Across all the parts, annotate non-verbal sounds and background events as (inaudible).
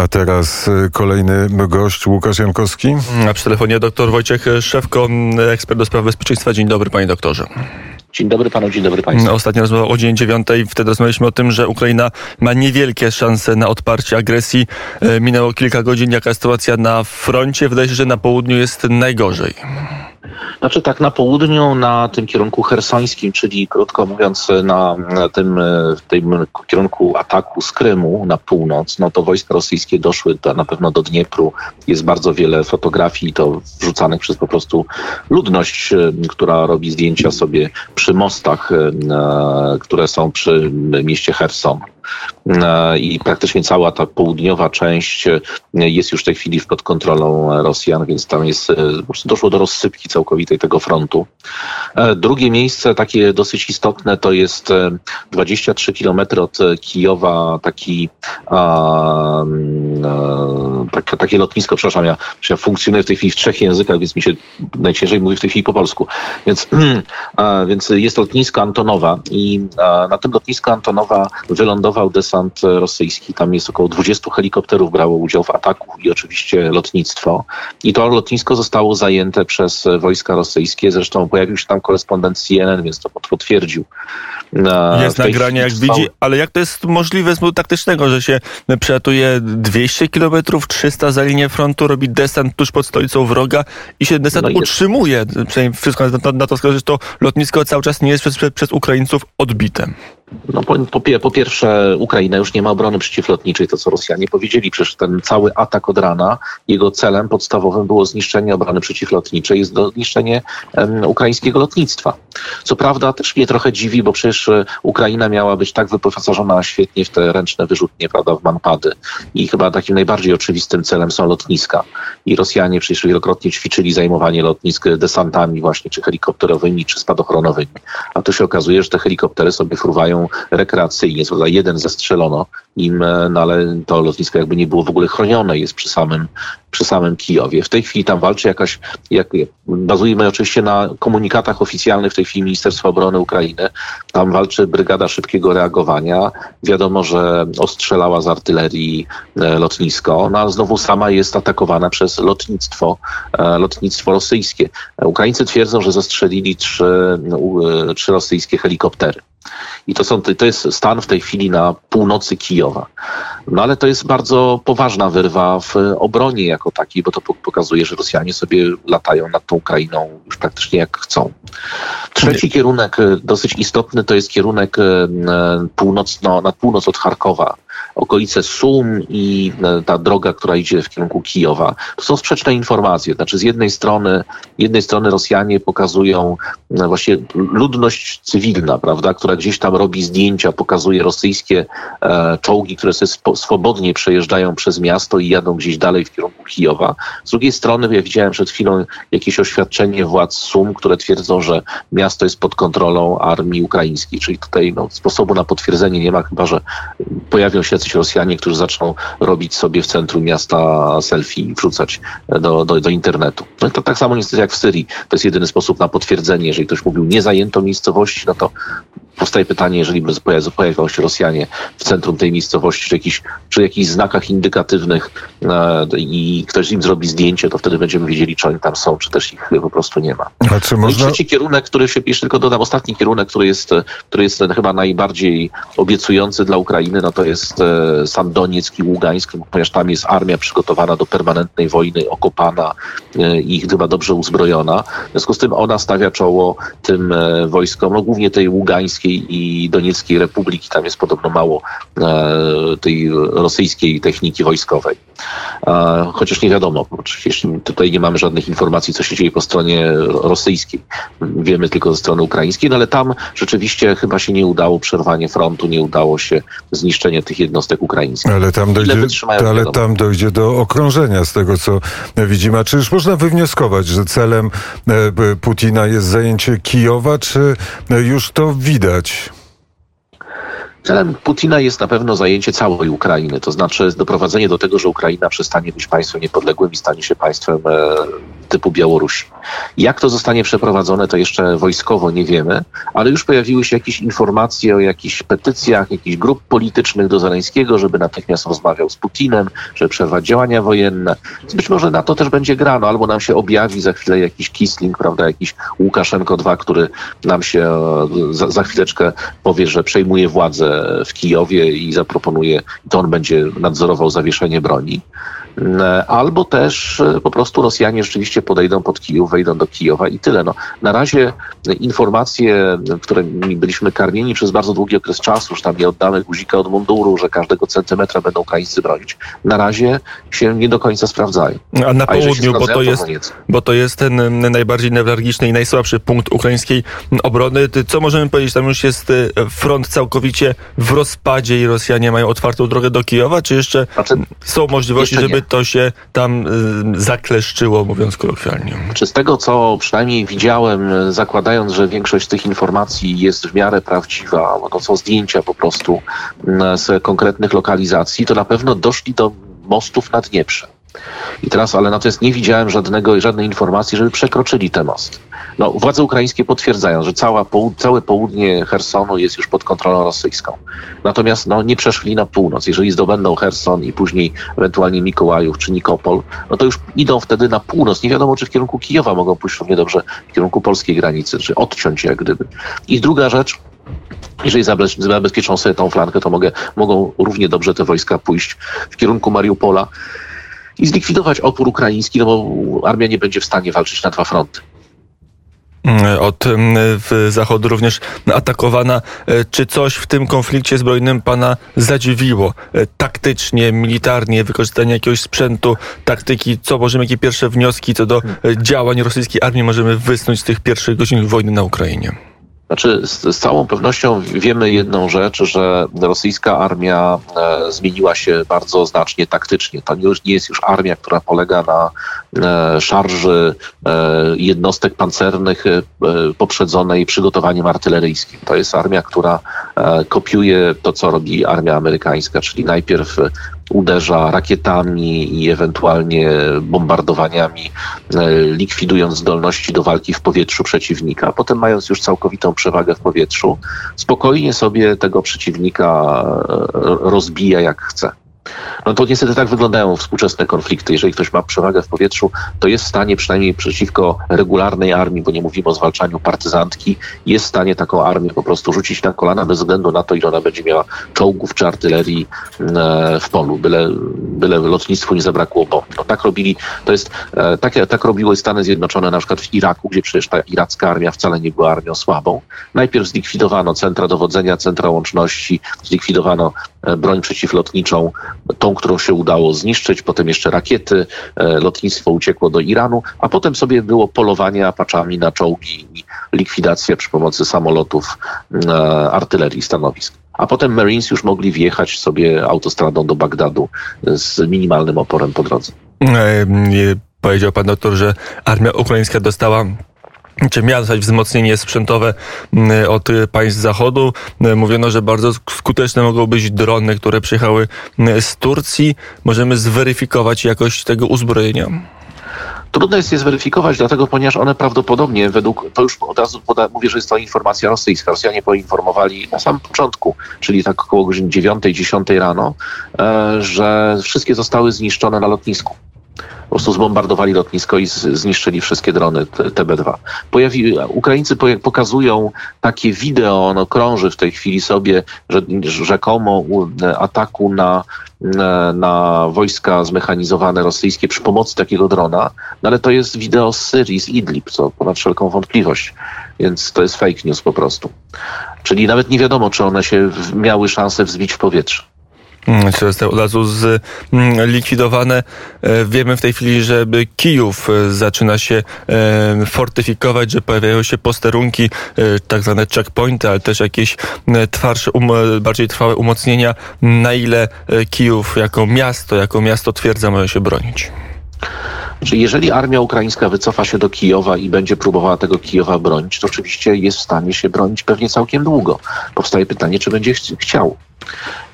A teraz kolejny gość, Łukasz Jankowski. A przy telefonie dr Wojciech Szewko, ekspert do spraw bezpieczeństwa. Dzień dobry, panie doktorze. Dzień dobry panu, dzień dobry państwu. Ostatnia rozmowa o dzień dziewiątej. Wtedy rozmawialiśmy o tym, że Ukraina ma niewielkie szanse na odparcie agresji. Minęło kilka godzin. Jaka jest sytuacja na froncie? Wydaje się, że na południu jest najgorzej. Znaczy tak na południu, na tym kierunku hersońskim, czyli krótko mówiąc na, na tym, tym kierunku ataku z Krymu na północ, no to wojska rosyjskie doszły do, na pewno do Dniepru. Jest bardzo wiele fotografii to wrzucanych przez po prostu ludność, która robi zdjęcia sobie przy mostach, które są przy mieście Herson. E, i praktycznie cała ta południowa część e, jest już w tej chwili pod kontrolą Rosjan, więc tam jest, e, doszło do rozsypki całkowitej tego frontu. Drugie miejsce, takie dosyć istotne, to jest 23 km od Kijowa, taki, a, tak, takie lotnisko, przepraszam, ja, ja funkcjonuję w tej chwili w trzech językach, więc mi się najciężej mówi w tej chwili po polsku. Więc, (clears throat) a, więc jest lotnisko Antonowa i a, na tym lotnisku Antonowa wylądował lądował desant rosyjski. Tam jest około 20 helikopterów brało udział w ataku i oczywiście lotnictwo. I to lotnisko zostało zajęte przez wojska rosyjskie. Zresztą pojawił się tam korespondent CNN, więc to potwierdził. Jest nagranie, jak widzi, ale jak to jest możliwe z modu taktycznego, że się przelatuje 200 km, 300 za linię frontu, robi desant tuż pod stolicą wroga i się desant no utrzymuje. Przynajmniej wszystko na, na to wskazuje, że to lotnisko cały czas nie jest przez, przez Ukraińców odbite. No, po, po, po, pierwsze, Ukraina już nie ma obrony przeciwlotniczej, to co Rosjanie powiedzieli. Przecież ten cały atak od rana, jego celem podstawowym było zniszczenie obrony przeciwlotniczej, jest zniszczenie um, ukraińskiego lotnictwa. Co prawda też mnie trochę dziwi, bo przecież e, Ukraina miała być tak wyposażona świetnie w te ręczne wyrzutnie, prawda, w manpady. I chyba takim najbardziej oczywistym celem są lotniska. I Rosjanie przecież wielokrotnie ćwiczyli zajmowanie lotnisk desantami właśnie, czy helikopterowymi, czy spadochronowymi. A tu się okazuje, że te helikoptery sobie fruwają rekreacyjnie. Jeden zastrzelono im, e, no ale to lotnisko jakby nie było w ogóle chronione, jest przy samym, przy samym Kijowie. W tej chwili tam walczy jakaś, jak, bazujemy oczywiście na komunikatach oficjalnych w tej chwili Ministerstwa Obrony Ukrainy. Tam walczy Brygada Szybkiego Reagowania. Wiadomo, że ostrzelała z artylerii e, lotnisko, no a znowu sama jest atakowana przez lotnictwo, e, lotnictwo rosyjskie. Ukraińcy twierdzą, że zastrzelili trzy, trzy rosyjskie helikoptery. I to, są, to jest stan w tej chwili na północy Kijowa. No ale to jest bardzo poważna wyrwa w obronie jako takiej, bo to pokazuje, że Rosjanie sobie latają nad tą Ukrainą już praktycznie jak chcą. Trzeci kierunek, dosyć istotny, to jest kierunek e, północno, na północ od Charkowa okolice Sum i e, ta droga, która idzie w kierunku Kijowa. To są sprzeczne informacje. Znaczy z jednej strony, jednej strony Rosjanie pokazują e, właśnie ludność cywilna, prawda, która gdzieś tam robi zdjęcia, pokazuje rosyjskie e, czołgi, które sobie swobodnie przejeżdżają przez miasto i jadą gdzieś dalej w kierunku Kijowa. Z drugiej strony, ja widziałem przed chwilą jakieś oświadczenie władz Sum, które twierdzą, że miasto jest pod kontrolą armii ukraińskiej, czyli tutaj no, sposobu na potwierdzenie nie ma, chyba że pojawią się jacyś Rosjanie, którzy zaczną robić sobie w centrum miasta selfie i wrzucać do, do, do internetu. No to tak samo niestety jak w Syrii. To jest jedyny sposób na potwierdzenie. Jeżeli ktoś mówił nie zajęto miejscowości, no to powstaje pytanie, jeżeli by pojawią się Rosjanie w centrum tej miejscowości, czy, jakiś, przy jakichś znakach indykatywnych e, i ktoś im zrobi zdjęcie, to wtedy będziemy wiedzieli, czy oni tam są, czy też ich po prostu nie ma. A czy można... No i trzeci kierunek, który się, jeszcze tylko dodam, ostatni kierunek, który jest, który jest chyba najbardziej obiecujący dla Ukrainy, no to jest e, sam Donieck i Ługańsk, ponieważ tam jest armia przygotowana do permanentnej wojny, okopana e, i chyba dobrze uzbrojona. W związku z tym ona stawia czoło tym e, wojskom, no głównie tej ługańskiej, i Donieckiej Republiki. Tam jest podobno mało e, tej rosyjskiej techniki wojskowej. Chociaż nie wiadomo, tutaj nie mamy żadnych informacji, co się dzieje po stronie rosyjskiej. Wiemy tylko ze strony ukraińskiej, no ale tam rzeczywiście chyba się nie udało przerwanie frontu, nie udało się zniszczenie tych jednostek ukraińskich. Ale tam dojdzie, ale tam dojdzie do okrążenia z tego, co widzimy. A czy już można wywnioskować, że celem e, Putina jest zajęcie Kijowa, czy już to widać? Widać? Celem Putina jest na pewno zajęcie całej Ukrainy, to znaczy doprowadzenie do tego, że Ukraina przestanie być państwem niepodległym i stanie się państwem e, typu Białorusi. Jak to zostanie przeprowadzone, to jeszcze wojskowo nie wiemy, ale już pojawiły się jakieś informacje o jakichś petycjach, jakichś grup politycznych do Zeleńskiego, żeby natychmiast rozmawiał z Putinem, żeby przerwać działania wojenne. Być może na to też będzie grano, albo nam się objawi za chwilę jakiś Kisling, prawda, jakiś Łukaszenko II, który nam się e, za, za chwileczkę powie, że przejmuje władzę w Kijowie i zaproponuje, to on będzie nadzorował zawieszenie broni. E, albo też e, po prostu Rosjanie rzeczywiście podejdą pod Kijów, wejdą do Kijowa i tyle. No, na razie informacje, którymi byliśmy karmieni przez bardzo długi okres czasu, że tam nie oddamy guzika od munduru, że każdego centymetra będą Ukraińcy bronić, na razie się nie do końca sprawdzają. A na A południu, bo to, jest, bo to jest ten najbardziej newralgiczny i najsłabszy punkt ukraińskiej obrony. Co możemy powiedzieć? Tam już jest e, front całkowicie w rozpadzie i Rosjanie mają otwartą drogę do Kijowa, czy jeszcze znaczy, są możliwości, żeby to się tam y, zakleszczyło, mówiąc kolokwialnie. Czy z tego, co przynajmniej widziałem, zakładając, że większość tych informacji jest w miarę prawdziwa, bo to są zdjęcia po prostu mm, z konkretnych lokalizacji, to na pewno doszli do mostów na Dnieprze. I teraz, ale natomiast nie widziałem żadnego, żadnej informacji, żeby przekroczyli ten most. No, władze ukraińskie potwierdzają, że cała, całe południe Hersonu jest już pod kontrolą rosyjską. Natomiast no, nie przeszli na północ. Jeżeli zdobędą Herson i później ewentualnie Mikołajów czy Nikopol, no to już idą wtedy na północ. Nie wiadomo, czy w kierunku Kijowa mogą pójść równie dobrze w kierunku polskiej granicy, czy odciąć jak gdyby. I druga rzecz, jeżeli zabezpieczą sobie tą flankę, to mogę, mogą równie dobrze te wojska pójść w kierunku Mariupola i zlikwidować opór ukraiński, no bo armia nie będzie w stanie walczyć na dwa fronty od zachodu również atakowana. E, czy coś w tym konflikcie zbrojnym pana zadziwiło? E, taktycznie, militarnie, wykorzystanie jakiegoś sprzętu, taktyki, co możemy, jakie pierwsze wnioski co do e, działań rosyjskiej armii możemy wysnuć z tych pierwszych godzin wojny na Ukrainie? Znaczy, z, z, całą pewnością wiemy jedną rzecz, że rosyjska armia e, zmieniła się bardzo znacznie taktycznie. To już, nie jest już armia, która polega na e, szarży e, jednostek pancernych e, poprzedzonej przygotowaniem artyleryjskim. To jest armia, która e, kopiuje to, co robi armia amerykańska, czyli najpierw uderza rakietami i ewentualnie bombardowaniami, e, likwidując zdolności do walki w powietrzu przeciwnika. Potem, mając już całkowitą przewagę w powietrzu, spokojnie sobie tego przeciwnika e, rozbija jak chce. No to niestety tak wyglądają współczesne konflikty. Jeżeli ktoś ma przewagę w powietrzu, to jest w stanie przynajmniej przeciwko regularnej armii, bo nie mówimy o zwalczaniu partyzantki, jest w stanie taką armię po prostu rzucić na kolana bez względu na to, ile ona będzie miała czołgów czy artylerii e, w polu, byle, byle lotnictwu nie zabrakło bomb. No tak robili, to jest, tak, tak robiły Stany Zjednoczone na przykład w Iraku, gdzie przecież ta iracka armia wcale nie była armią słabą. Najpierw zlikwidowano centra dowodzenia, centra łączności, zlikwidowano broń przeciwlotniczą, tą, którą się udało zniszczyć, potem jeszcze rakiety, e, lotnictwo uciekło do Iranu, a potem sobie było polowanie apaczami na czołgi i likwidacja przy pomocy samolotów, e, artylerii stanowisk. A potem Marines już mogli wjechać sobie autostradą do Bagdadu z minimalnym oporem po drodze. E, powiedział pan doktor, że armia ukraińska dostała czy miała dostać wzmocnienie sprzętowe mm, od państw Zachodu. Mm, mówiono, że bardzo skuteczne mogą być drony, które przyjechały mm, z Turcji. Możemy zweryfikować jakość tego uzbrojenia. Trudno jest je zweryfikować, dlatego ponieważ one prawdopodobnie według, to już od razu poda, mówię, że jest to informacja rosyjska. Rosjanie poinformowali na samym początku, czyli tak około godziny 9-10 rano, e, że wszystkie zostały zniszczone na lotnisku prostu zbombardowali lotnisko i zniszczyli wszystkie drony TB2. Pojawi, Ukraińcy pokazują takie wideo, ono krąży w tej chwili sobie, że rzekomo ataku na, na, na wojska zmechanizowane rosyjskie przy pomocy takiego drona, no ale to jest wideo z Syrii, z Idlib, co ponad wszelką wątpliwość. Więc to jest fake news po prostu. Czyli nawet nie wiadomo, czy one się miały szansę wzbić w powietrze. Mm, czy zostały od razu zlikwidowane. E, wiemy w tej chwili, że Kijów e, zaczyna się e, fortyfikować, że pojawiają się posterunki, tak zwane checkpointy, ale też jakieś twardsze, um, bardziej trwałe umocnienia. Na ile Kijów jako miasto, jako miasto twierdza może się bronić? Czyli jeżeli armia ukraińska wycofa się do Kijowa i będzie próbowała tego Kijowa bronić, to oczywiście jest w stanie się bronić pewnie całkiem długo. Powstaje pytanie, czy będzie ch chciał.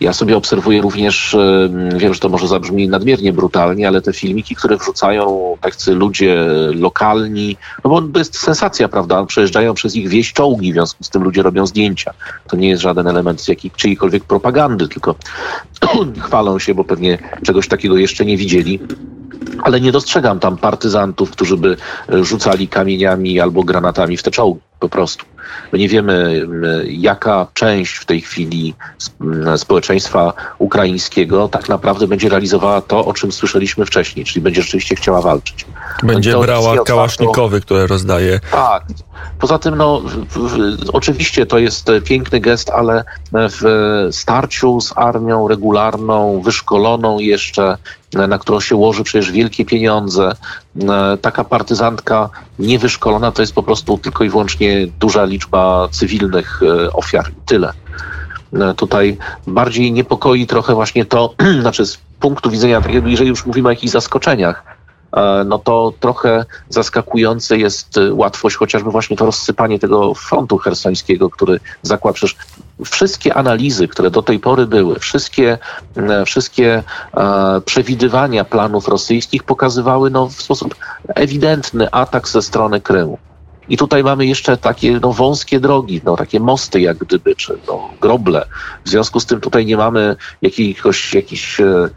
Ja sobie obserwuję również, wiem, że to może zabrzmi nadmiernie brutalnie, ale te filmiki, które wrzucają tacy ludzie lokalni, no bo to jest sensacja, prawda? Przejeżdżają przez ich wieś czołgi, w związku z tym ludzie robią zdjęcia. To nie jest żaden element jakiej, czyjejkolwiek propagandy, tylko (clears throat) chwalą się, bo pewnie czegoś takiego jeszcze nie widzieli ale nie dostrzegam tam partyzantów, którzy by rzucali kamieniami albo granatami w te czołgi po prostu. My nie wiemy, jaka część w tej chwili społeczeństwa ukraińskiego tak naprawdę będzie realizowała to, o czym słyszeliśmy wcześniej, czyli będzie rzeczywiście chciała walczyć. Będzie brała kałasznikowy, które rozdaje. Tak. Poza tym, no, w, w, oczywiście to jest piękny gest, ale w starciu z armią regularną, wyszkoloną jeszcze, na którą się łoży przecież wielkie pieniądze, taka partyzantka niewyszkolona to jest po prostu tylko i wyłącznie duża liczba cywilnych e, ofiar. Tyle. E, tutaj bardziej niepokoi trochę właśnie to, (clears throat) znaczy z punktu widzenia, jeżeli już mówimy o jakichś zaskoczeniach, e, no to trochę zaskakujące jest łatwość, chociażby właśnie to rozsypanie tego frontu hersońskiego, który zakłada przecież wszystkie analizy, które do tej pory były, wszystkie, wszystkie przewidywania planów rosyjskich pokazywały no, w sposób ewidentny atak ze strony Krymu. I tutaj mamy jeszcze takie no, wąskie drogi, no, takie mosty jak gdyby, czy no, groble. W związku z tym tutaj nie mamy jakichś e, e,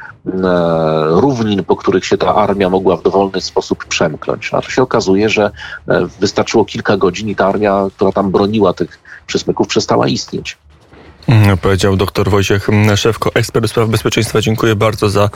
równin, po których się ta armia mogła w dowolny sposób przemknąć. A to się okazuje, że e, wystarczyło kilka godzin i ta armia, która tam broniła tych przesmyków, przestała istnieć. Powiedział dr Wojciech Szewko, ekspert do spraw bezpieczeństwa. Dziękuję bardzo za